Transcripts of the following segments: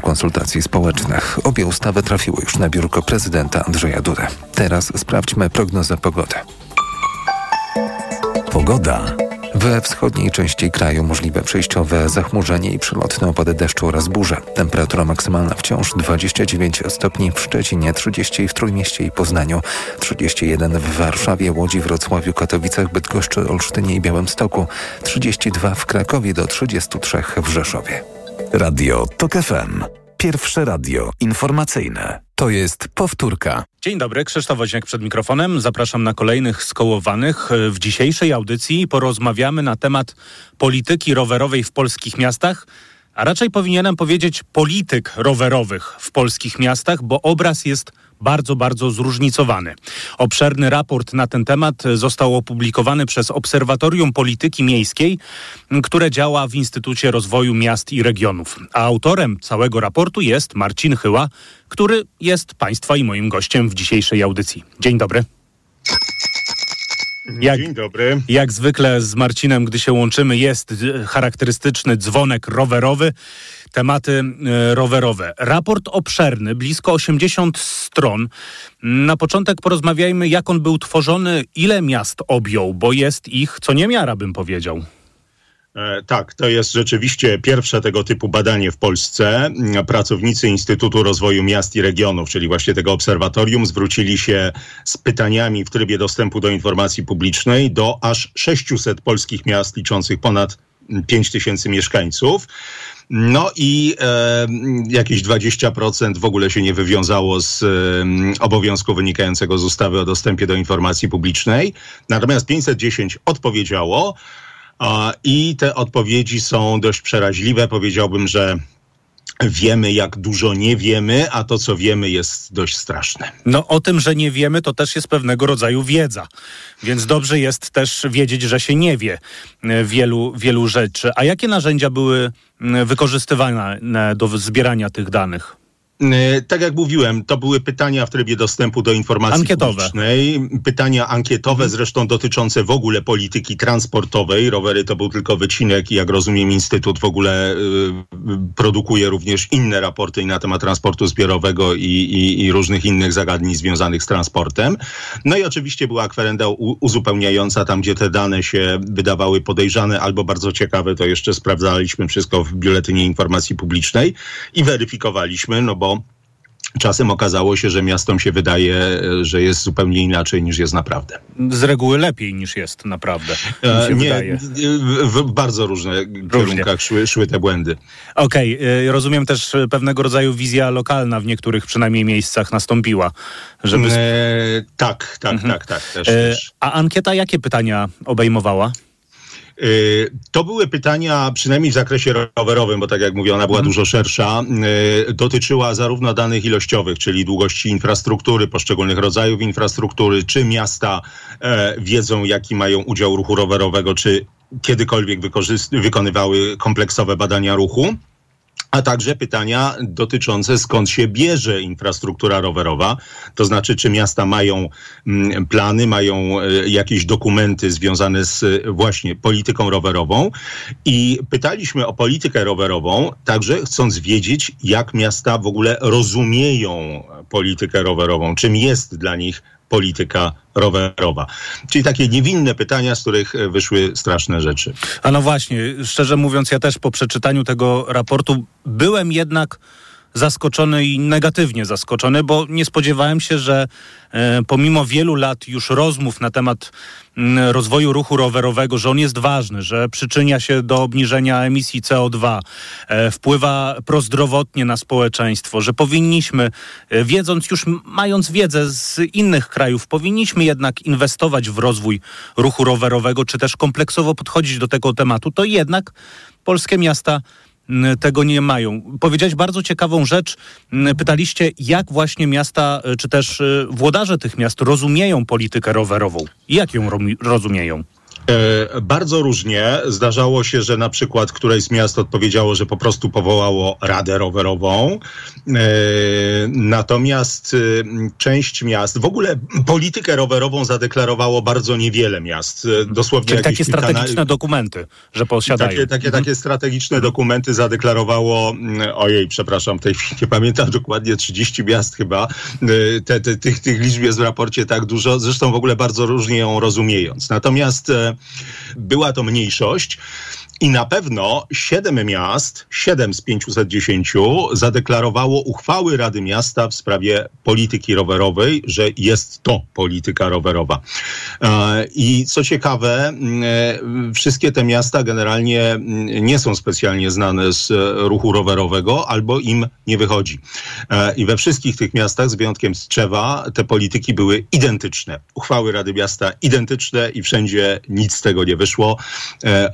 konsultacji społecznych. Obie ustawy trafiły już na biurko prezydenta Andrzeja Dudy. Teraz sprawdźmy prognozę pogody. Pogoda. We wschodniej części kraju możliwe przejściowe zachmurzenie i przelotne opady deszczu oraz burze. Temperatura maksymalna wciąż 29 stopni w Szczecinie, 30 w Trójmieście i Poznaniu, 31 w Warszawie, Łodzi, Wrocławiu, Katowicach, Bydgoszczy, Olsztynie i Białymstoku, 32 w Krakowie do 33 w Rzeszowie. Radio TOK FM. Pierwsze radio informacyjne. To jest powtórka. Dzień dobry, Krzysztof Woźniak przed mikrofonem. Zapraszam na kolejnych skołowanych. W dzisiejszej audycji porozmawiamy na temat polityki rowerowej w polskich miastach, a raczej powinienem powiedzieć polityk rowerowych w polskich miastach, bo obraz jest bardzo, bardzo zróżnicowany. Obszerny raport na ten temat został opublikowany przez Obserwatorium Polityki Miejskiej, które działa w Instytucie Rozwoju Miast i Regionów. A autorem całego raportu jest Marcin Chyła, który jest Państwa i moim gościem w dzisiejszej audycji. Dzień dobry. Jak, Dzień dobry. Jak zwykle z Marcinem, gdy się łączymy, jest charakterystyczny dzwonek rowerowy, tematy e, rowerowe. Raport obszerny, blisko 80 stron. Na początek porozmawiajmy, jak on był tworzony, ile miast objął, bo jest ich co niemiara, bym powiedział. E, tak, to jest rzeczywiście pierwsze tego typu badanie w Polsce. Pracownicy Instytutu Rozwoju Miast i Regionów, czyli właśnie tego obserwatorium, zwrócili się z pytaniami w trybie dostępu do informacji publicznej do aż 600 polskich miast liczących ponad 5 tysięcy mieszkańców. No i e, jakieś 20% w ogóle się nie wywiązało z e, obowiązku wynikającego z ustawy o dostępie do informacji publicznej. Natomiast 510 odpowiedziało. I te odpowiedzi są dość przeraźliwe. Powiedziałbym, że wiemy, jak dużo nie wiemy, a to, co wiemy, jest dość straszne. No o tym, że nie wiemy, to też jest pewnego rodzaju wiedza. Więc dobrze jest też wiedzieć, że się nie wie e, wielu, wielu rzeczy. A jakie narzędzia były wykorzystywane do zbierania tych danych? E, tak jak mówiłem, to były pytania w trybie dostępu do informacji ankietowe. publicznej. Pytania ankietowe, zresztą dotyczące w ogóle polityki transportowej. Rowery to był tylko wycinek i jak rozumiem Instytut w ogóle y, produkuje również inne raporty na temat transportu zbiorowego i, i, i, różnych innych zagadnień związanych z transportem. No i oczywiście była kwerenda uzupełniająca tam, gdzie te dane się wydawały podejrzane albo bardzo ciekawe, to jeszcze sprawdzaliśmy wszystko w Biuletynie Informacji Publicznej i weryfikowaliśmy, no bo bo czasem okazało się, że miastom się wydaje, że jest zupełnie inaczej niż jest naprawdę. Z reguły lepiej niż jest naprawdę. E, nie, w, w, bardzo Różnie. kierunkach szły, szły te błędy. Okej, okay. pewnego rodzaju wizja lokalna w niektórych przynajmniej miejscach nastąpiła. Żeby... E, tak, tak, mhm. tak, tak. Też, e, też. A ankieta jakie pytania obejmowała? Y, to były pytania, przynajmniej w zakresie rowerowym, bo tak jak mówię, ona była mm. dużo szersza. Y, dotyczyła zarówno danych ilościowych, czyli długości infrastruktury, poszczególnych rodzajów infrastruktury, czy miasta e, wiedzą, jaki mają udział ruchu rowerowego, czy kiedykolwiek wykonywały kompleksowe badania ruchu a także pytania dotyczące skąd się bierze infrastruktura rowerowa, to znaczy czy miasta mają mm, plany, mają e, jakieś dokumenty związane z e, właśnie polityką rowerową. I pytaliśmy o politykę rowerową, także chcąc wiedzieć, jak miasta w ogóle rozumieją politykę rowerową, czym jest dla nich polityka rowerowa. Czyli takie niewinne pytania, z których e, wyszły straszne rzeczy. A no właśnie, szczerze mówiąc, ja też po przeczytaniu tego raportu byłem jednak zaskoczony i negatywnie zaskoczony, bo nie spodziewałem się, że e, pomimo wielu lat już rozmów na temat mm, rozwoju ruchu rowerowego, że on jest ważny, że przyczynia się do obniżenia emisji CO2, e, wpływa prozdrowotnie na społeczeństwo, że powinniśmy, e, wiedząc już, mając wiedzę z innych krajów, powinniśmy jednak inwestować w rozwój ruchu rowerowego, czy też kompleksowo podchodzić do tego tematu, to jednak polskie miasta tego nie mają. Powiedziałeś bardzo ciekawą rzecz. Pytaliście, jak właśnie miasta, e, czy też e, włodarze tych miast rozumieją politykę rowerową. Jak ją rozumieją? E, bardzo różnie. Zdarzało się, że na przykład któreś z miast odpowiedziało, że po prostu powołało radę rowerową. E, natomiast e, część miast, w ogóle politykę rowerową zadeklarowało bardzo niewiele miast. Dosłownie Czyli takie strategiczne dokumenty, że posiadają. Takie, takie, mhm. takie strategiczne dokumenty zadeklarowało, mm, ojej, przepraszam, w tej chwili nie pamiętam dokładnie, 30 miast chyba. Te, te, tych, tych liczb jest w raporcie tak dużo, zresztą w ogóle bardzo różnie ją rozumiejąc. Natomiast była to mniejszość. I na pewno siedem miast, siedem z 510 zadeklarowało uchwały Rady Miasta w sprawie polityki rowerowej, że jest to polityka rowerowa. E, I co ciekawe, e, wszystkie te miasta generalnie nie są specjalnie znane z ruchu rowerowego albo im nie wychodzi. E, I we wszystkich tych miastach, z wyjątkiem Strzewa, te polityki były identyczne. Uchwały Rady Miasta identyczne i wszędzie nic z tego nie wyszło.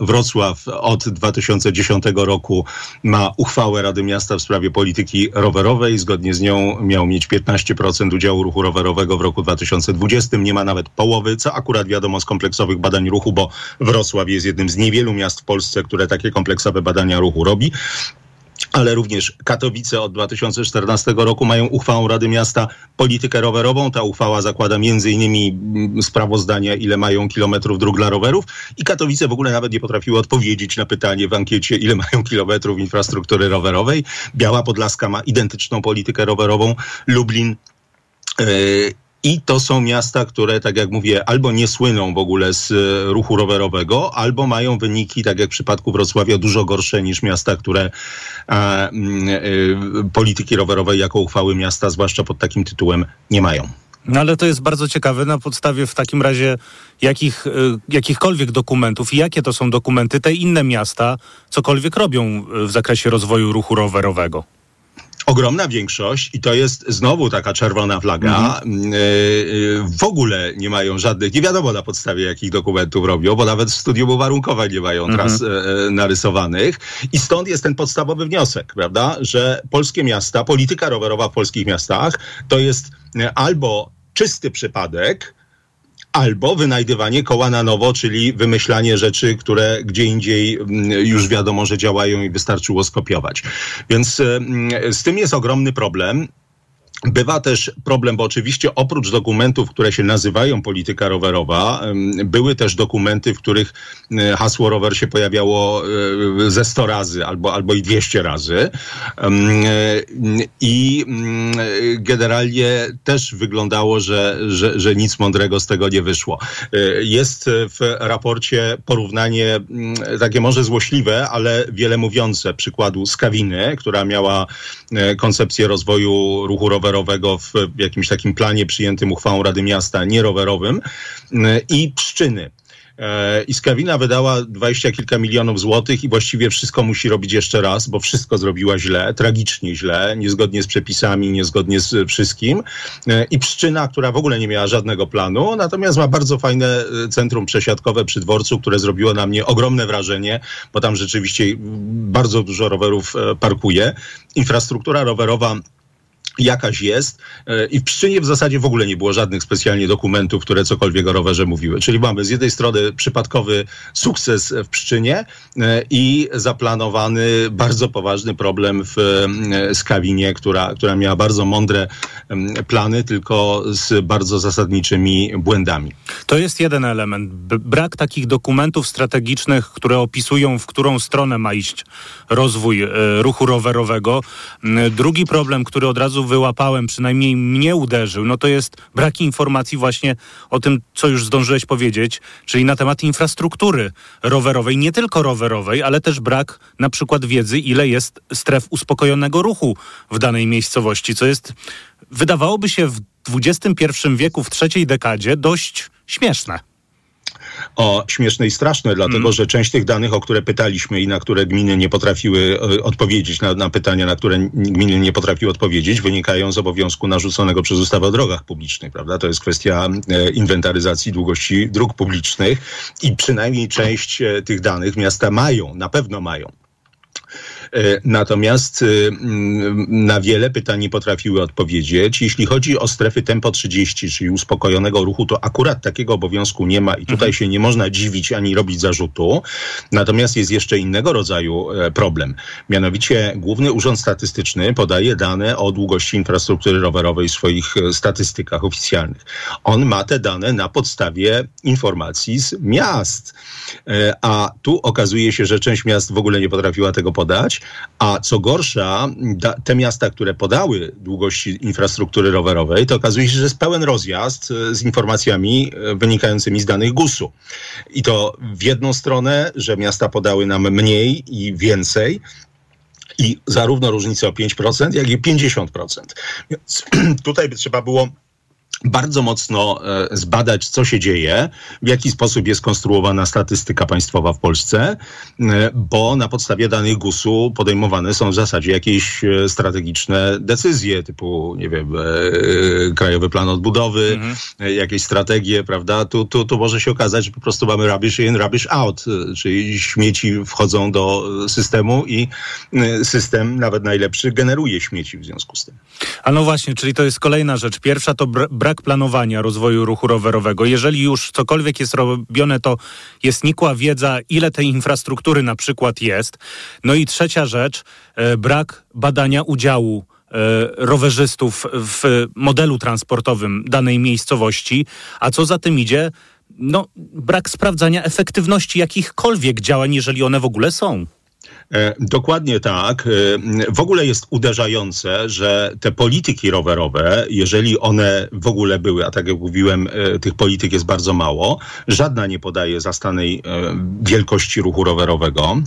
Wrocław od 2010 roku ma uchwałę Rady Miasta w sprawie polityki rowerowej. Zgodnie z nią miał mieć 15% udziału ruchu rowerowego w roku 2020. Nie ma nawet połowy, co akurat wiadomo z kompleksowych badań ruchu, bo Wrocław jest jednym z niewielu miast w Polsce, które takie kompleksowe badania ruchu robi ale również Katowice od 2014 roku mają uchwałą Rady Miasta politykę rowerową. Ta uchwała zakłada innymi mm, sprawozdania, ile mają kilometrów dróg dla rowerów i Katowice w ogóle nawet nie potrafiły odpowiedzieć na pytanie w ankiecie, ile mają kilometrów infrastruktury rowerowej. Biała Podlaska ma identyczną politykę rowerową. Lublin yy, i to są miasta, które, tak jak mówię, albo nie słyną w ogóle z e, ruchu rowerowego, albo mają wyniki, tak jak w przypadku Wrocławia, dużo gorsze niż miasta, które a, e, polityki rowerowej jako uchwały miasta, zwłaszcza pod takim tytułem, nie mają. No ale to jest bardzo ciekawe na podstawie w takim razie jakich, e, jakichkolwiek dokumentów i jakie to są dokumenty te inne miasta cokolwiek robią w zakresie rozwoju ruchu rowerowego ogromna większość, i to jest znowu taka czerwona flaga, mm. w ogóle nie mają żadnych, nie wiadomo na podstawie jakich dokumentów robią, bo nawet w studium uwarunkowań nie mają mhm. tras mm. narysowanych. I stąd jest ten podstawowy wniosek, prawda, że polskie miasta, polityka rowerowa w polskich miastach to jest albo czysty przypadek, albo wynajdywanie koła na nowo, czyli wymyślanie rzeczy, które gdzie indziej mm, już wiadomo, że działają i wystarczyło skopiować. Więc mm, z tym jest ogromny problem. Bywa też problem, bo oczywiście oprócz dokumentów, które się nazywają polityka rowerowa, były też dokumenty, w których e, hasło rower się pojawiało e, ze 100 razy albo, albo i 200 razy. E, I mm, generalnie też wyglądało, że, że, że nic mądrego z tego nie wyszło. Jest w raporcie porównanie mm, takie może złośliwe, ale wiele mówiące przykładu Skawiny, która miała koncepcję rozwoju ruchu rowerowego rowerowego w jakimś takim planie przyjętym uchwałą Rady Miasta, nierowerowym i Pszczyny. E, I Skawina wydała dwadzieścia kilka milionów złotych i właściwie wszystko musi robić jeszcze raz, bo wszystko zrobiła źle, tragicznie źle, niezgodnie z przepisami, niezgodnie z wszystkim. E, I Pszczyna, która w ogóle nie miała żadnego planu, natomiast ma bardzo fajne e, centrum przesiadkowe przy dworcu, które zrobiło na mnie ogromne wrażenie, bo tam rzeczywiście bardzo dużo rowerów parkuje. Infrastruktura rowerowa jakaś jest e, i w Pszczynie w zasadzie w ogóle nie było żadnych specjalnie dokumentów, które cokolwiek o rowerze mówiły. Czyli mamy z jednej strony przypadkowy sukces w Pszczynie e, i zaplanowany bardzo poważny problem w e, Skawinie, która, która miała bardzo mądre plany, tylko z bardzo zasadniczymi błędami. To jest jeden element. Brak takich dokumentów strategicznych, które opisują, w którą stronę ma iść rozwój ruchu rowerowego. Drugi problem, który od razu wyłapałem, przynajmniej mnie uderzył, no to jest brak informacji właśnie o tym, co już zdążyłeś powiedzieć, czyli na temat infrastruktury rowerowej, nie tylko rowerowej, ale też brak na przykład wiedzy, ile jest stref uspokojonego ruchu w danej miejscowości, co jest, wydawałoby się w XXI wieku, w trzeciej dekadzie, dość śmieszne o śmieszne i straszne, dlatego mm. że część tych danych, o które pytaliśmy i na które gminy nie potrafiły e, odpowiedzieć, na, na pytania, na które gminy nie potrafiły odpowiedzieć, wynikają z obowiązku narzuconego przez ustawę o drogach publicznych, prawda? To jest kwestia e, inwentaryzacji długości dróg publicznych i przynajmniej część e, tych danych miasta mają, na pewno mają. Natomiast na wiele pytań nie potrafiły odpowiedzieć. Jeśli chodzi o strefy tempo 30, czyli uspokojonego ruchu, to akurat takiego obowiązku nie ma i tutaj mhm. się nie można dziwić ani robić zarzutu. Natomiast jest jeszcze innego rodzaju problem. Mianowicie Główny Urząd Statystyczny podaje dane o długości infrastruktury rowerowej w swoich statystykach oficjalnych. On ma te dane na podstawie informacji z miast. E, a tu okazuje się, że część miast w ogóle nie potrafiła tego podać, a co gorsza, te miasta, które podały długości infrastruktury rowerowej, to okazuje się, że jest pełen rozjazd e, z informacjami e, wynikającymi z danych GUS-u. I to w jedną stronę, że miasta podały nam mniej i więcej, i zarówno różnicę o 5%, jak i 50%. Więc tutaj by trzeba było bardzo mocno e, zbadać, co się dzieje, w jaki sposób jest konstruowana statystyka państwowa w Polsce, e, bo na podstawie danych GUS-u podejmowane są w zasadzie jakieś e, strategiczne decyzje, typu, nie wiem, Krajowy Plan Odbudowy, mhm. jakieś strategie, prawda? Tu, tu, tu może się okazać, że po prostu mamy rubbish in, rubbish out, czyli śmieci wchodzą do systemu i system, nawet najlepszy, generuje śmieci w związku z tym. A no właśnie, czyli to jest kolejna rzecz. Pierwsza to brak planowania rozwoju ruchu rowerowego. Jeżeli już cokolwiek jest robione, to jest nikła wiedza, ile tej infrastruktury na przykład jest. No i trzecia rzecz, e, brak badania udziału e, rowerzystów w modelu transportowym danej miejscowości, a co za tym idzie, no, brak sprawdzania efektywności jakichkolwiek działań, jeżeli one w ogóle są. E, dokładnie tak. E, w ogóle jest uderzające, że te polityki rowerowe, jeżeli one w ogóle były, a tak jak mówiłem, e, tych polityk jest bardzo mało, żadna nie podaje zastanej wielkości ruchu rowerowego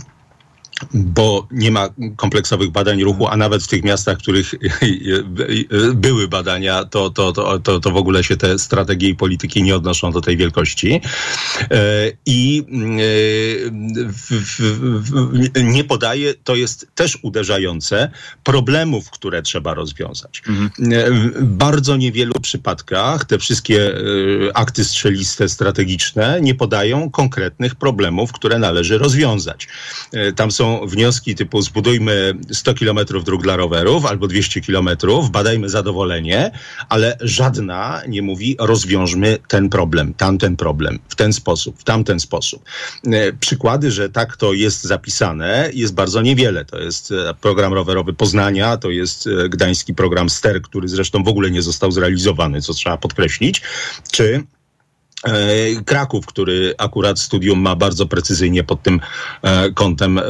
bo nie ma kompleksowych badań ruchu, a nawet w tych miastach, w których były badania, to, to, to, to, w ogóle się te strategie i polityki nie odnoszą do tej wielkości. E, I e, nie podaje, to jest też uderzające, problemów, które trzeba rozwiązać. Mhm. W bardzo niewielu przypadkach te wszystkie e, akty strzeliste, strategiczne nie podają konkretnych problemów, które należy rozwiązać. Tam są są wnioski typu zbudujmy 100 kilometrów dróg dla rowerów albo 200 kilometrów, badajmy zadowolenie, ale żadna nie mówi rozwiążmy ten problem, tamten problem, w ten sposób, w tamten sposób. E, przykłady, że tak to jest zapisane, jest bardzo niewiele. To jest e, program rowerowy Poznania, to jest e, gdański program STER, który zresztą w ogóle nie został zrealizowany, co trzeba podkreślić, czy Kraków, który akurat studium ma bardzo precyzyjnie pod tym e, kątem e,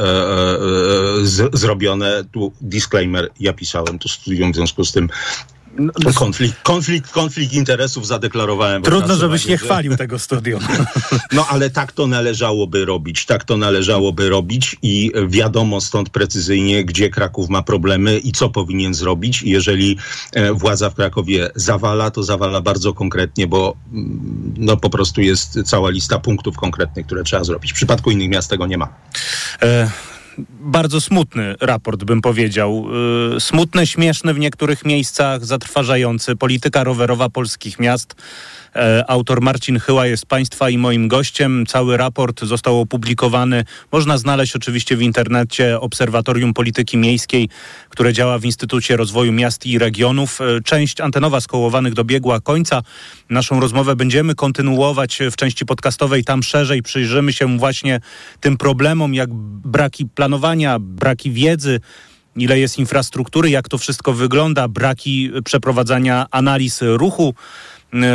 z, zrobione. Tu disclaimer, ja pisałem to studium, w związku z tym no, no, konflikt, konflikt, konflikt interesów zadeklarowałem. Trudno, żebyś nie chwalił tego studium. No ale tak to należałoby robić. Tak to należałoby robić i wiadomo stąd precyzyjnie, gdzie Kraków ma problemy i co powinien zrobić. Jeżeli e, władza w Krakowie zawala, to zawala bardzo konkretnie, bo mm, no po prostu jest cała lista punktów konkretnych, które trzeba zrobić. W przypadku innych miast tego nie ma. E bardzo smutny raport, bym powiedział. Yy, smutny, śmieszny w niektórych miejscach, zatrważający. Polityka rowerowa polskich miast autor Marcin Chyła jest Państwa i moim gościem. Cały raport został opublikowany. Można znaleźć oczywiście w internecie Obserwatorium Polityki Miejskiej, które działa w Instytucie Rozwoju Miast i Regionów. E, część antenowa skołowanych dobiegła końca. Naszą rozmowę będziemy kontynuować w części podcastowej. Tam szerzej przyjrzymy się właśnie tym problemom, jak braki planowania, braki wiedzy, ile jest infrastruktury, jak to wszystko wygląda, braki przeprowadzania analiz ruchu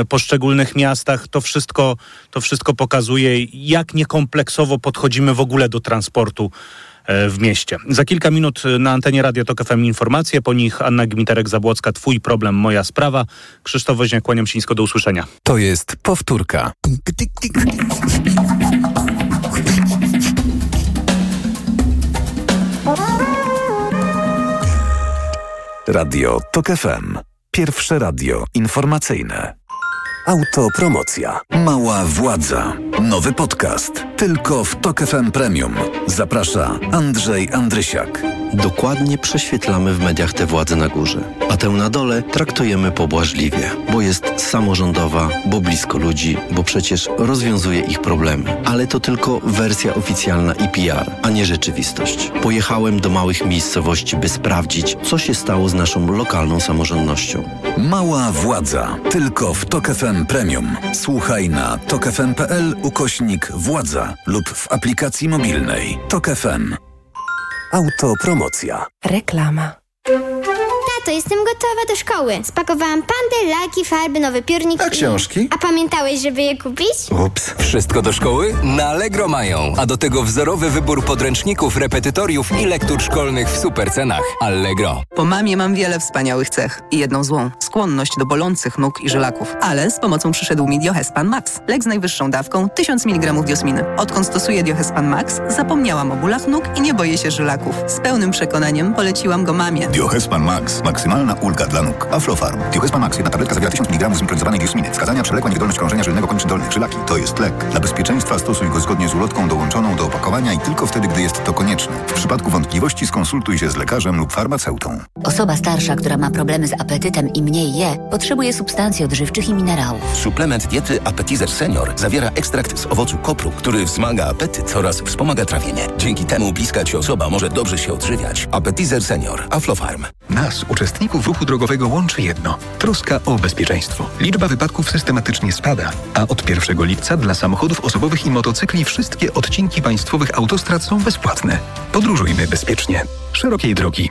poszczególnych miastach. To wszystko, to wszystko pokazuje, jak niekompleksowo podchodzimy w ogóle do transportu e, w mieście. Za kilka minut na antenie Radio Tok FM informacje, po nich Anna Gmiterek-Zabłocka, Twój problem, moja sprawa. Krzysztof Woźniak, kłaniam się nisko, do usłyszenia. To jest powtórka. Radio Tok FM. Pierwsze radio informacyjne. Autopromocja. Mała władza. Nowy podcast. Tylko w Tok FM Premium. Zaprasza Andrzej Andrysiak. Dokładnie prześwietlamy w mediach tę władzę na górze, a tę na dole traktujemy pobłażliwie, bo jest samorządowa, bo blisko ludzi, bo przecież rozwiązuje ich problemy. Ale to tylko wersja oficjalna i PR, a nie rzeczywistość. Pojechałem do małych miejscowości, by sprawdzić, co się stało z naszą lokalną samorządnością. Mała władza. Tylko w Tok FM Premium. Słuchaj na tokefm.pl ukośnik władza lub w aplikacji mobilnej. Tok FM. Autopromocja. Reklama. Tato, jestem gotowa do szkoły. Spakowałam pandy, laki, farby, nowy piórnik. A i- książki? A pamiętałeś, żeby je kupić? Ups. Wszystko do szkoły? Na Allegro mają. A do tego wzorowy wybór podręczników, repetytoriów i lektur szkolnych w super cenach. Allegro. Po mamie mam wiele wspaniałych cech i jedną złą. Skłonność do bolących nóg i żylaków. Ale z pomocą przyszedł mi Diohespan Max. Lek z najwyższą dawką 1000 mg diosminy. Odkąd stosuję Diohespan Max, zapomniałam o bólach nóg i nie boję się żylaków. Z pełnym przekonaniem poleciłam go mamie. Diohespan Max. Maksymalna ulga dla nóg. Aflofarm. Diohespan Max. Jedna tabletka zawiera 1000 mg zimpronizowanej diosminy. Wskazania przewlekła niewydolność krążenia żylnego kończyn dolnych. Żylaki. To jest lek. Dla bezpieczeństwa stosuj go zgodnie z ulotką dołączoną do opakowania i tylko wtedy, gdy jest to konieczne. W przypadku wątpliwości skonsultuj się z lekarzem lub farmaceutą. Osoba starsza, która ma problemy z apetytem i mniej je, potrzebuje substancji odżywczych i minerałów. Suplement diety Appetizer Senior zawiera ekstrakt z owocu kopru, który wzmaga apetyt oraz wspomaga trawienie. Dzięki temu bliska Ci osoba może dobrze się odżywiać. Appetizer Senior. Aflofarm. Nas, uczestników ruchu drogowego, łączy jedno troska o bezpieczeństwo. Liczba wypadków systematycznie spada, a od 1 lipca dla samochodów osobowych i motocykli wszystkie odcinki państwowych autostrad są bezpłatne. Podróżujmy bezpiecznie. Szerokiej drogi,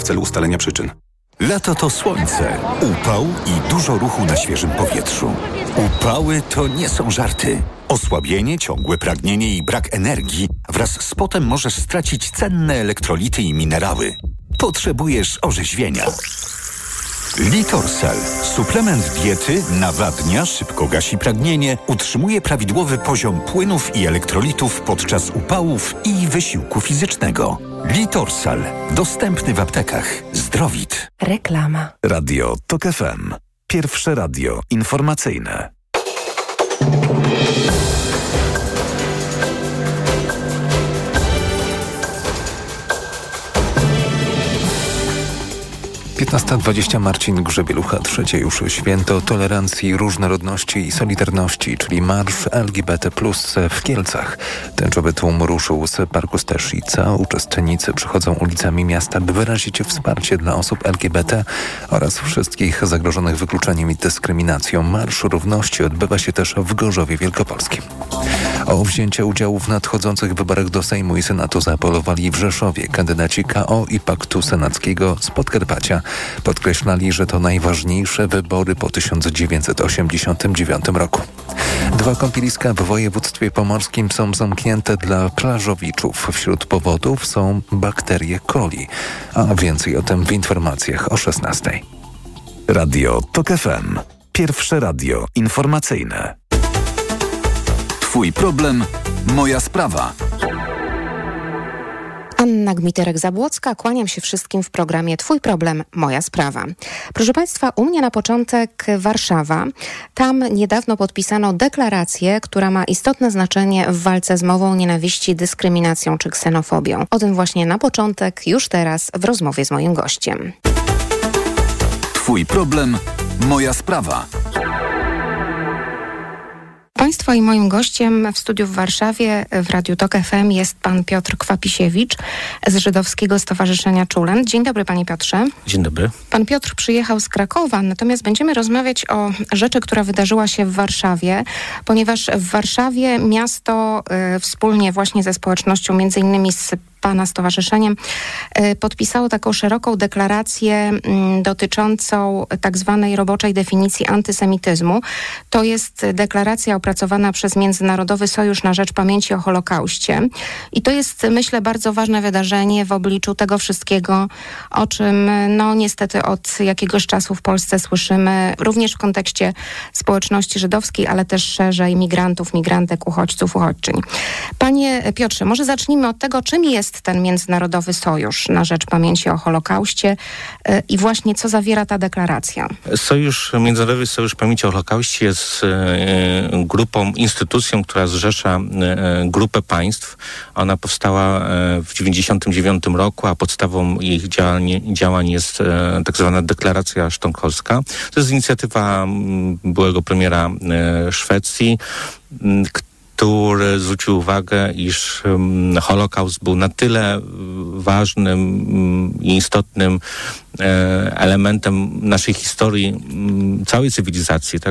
w celu ustalenia przyczyn. Lato to słońce, upał i dużo ruchu na świeżym powietrzu. Upały to nie są żarty. Osłabienie, ciągłe pragnienie i brak energii wraz z potem możesz stracić cenne elektrolity i minerały. Potrzebujesz orzeźwienia. Litorsal. Suplement diety nawadnia, szybko gasi pragnienie, utrzymuje prawidłowy poziom płynów i elektrolitów podczas upałów i wysiłku fizycznego. Litorsal. Dostępny w aptekach. Zdrowit. Reklama. Radio TOK FM. Pierwsze radio informacyjne. Piętnasta dwadzieścia Marcin Grzebielucha, trzecie już święto tolerancji, różnorodności i solidarności, czyli Marsz LGBT w Kielcach. Tęczowy tłum ruszył z Parku Staszica. Uczestnicy przychodzą ulicami miasta, by wyrazić wsparcie dla osób LGBT oraz wszystkich zagrożonych wykluczeniem i dyskryminacją. Marsz Równości odbywa się też w Gorzowie Wielkopolskim. O wzięcie udziału w nadchodzących wyborach do Sejmu i Senatu zaapelowali w Rzeszowie kandydaci KO i Paktu Senackiego z Podkarpacia. Podkreślali, że to najważniejsze wybory po 1989 roku. Dwa kąpieliska w województwie pomorskim są zamknięte dla plażowiczów. Wśród powodów są bakterie coli. A więcej o tym w informacjach o 16. Radio TOK FM. Pierwsze radio informacyjne. Twój problem, moja sprawa. Anna Gmiterek-Zabłocka, kłaniam się wszystkim w programie Twój problem, moja sprawa. Proszę Państwa, u mnie na początek Warszawa. Tam niedawno podpisano deklarację, która ma istotne znaczenie w walce z mową nienawiści, dyskryminacją czy ksenofobią. O tym właśnie na początek, już teraz w rozmowie z moim gościem. Twój problem, moja sprawa. Państwa i moim gościem w studiu w Warszawie w Radiu Tok FM jest pan Piotr Kwapisiewicz z Żydowskiego Stowarzyszenia Czulen. Dzień dobry panie Piotrze. Dzień dobry. Pan Piotr przyjechał z Krakowa, natomiast będziemy rozmawiać o rzeczy, która wydarzyła się w Warszawie, ponieważ w Warszawie miasto y, wspólnie właśnie ze społecznością, między innymi z Pana stowarzyszeniem, e, podpisało taką szeroką deklarację mm, dotyczącą tak zwanej roboczej definicji antysemityzmu. To jest deklaracja opracowana przez Międzynarodowy Sojusz na Rzecz Pamięci o Holokauście. I to jest, myślę, bardzo ważne wydarzenie w obliczu tego wszystkiego, o czym no niestety od jakiegoś czasu w Polsce słyszymy, również w kontekście społeczności żydowskiej, ale też szerzej migrantów, migrantek, uchodźców, uchodźczyń. Panie Piotrze, może zacznijmy od tego, czym jest ten Międzynarodowy Sojusz na Rzecz Pamięci o Holokauście y, i właśnie co zawiera ta deklaracja. Sojusz, Międzynarodowy Sojusz Pamięci o Holokauście jest e, grupą, instytucją, która zrzesza e, grupę państw. Ona powstała e, w 1999 roku, a podstawą ich działań, działań jest e, tak zwana deklaracja sztokholmska. To jest inicjatywa m, byłego premiera e, Szwecji, który zwrócił uwagę, iż Holokaust był na tyle ważnym i istotnym e, elementem naszej historii, całej cywilizacji, tak,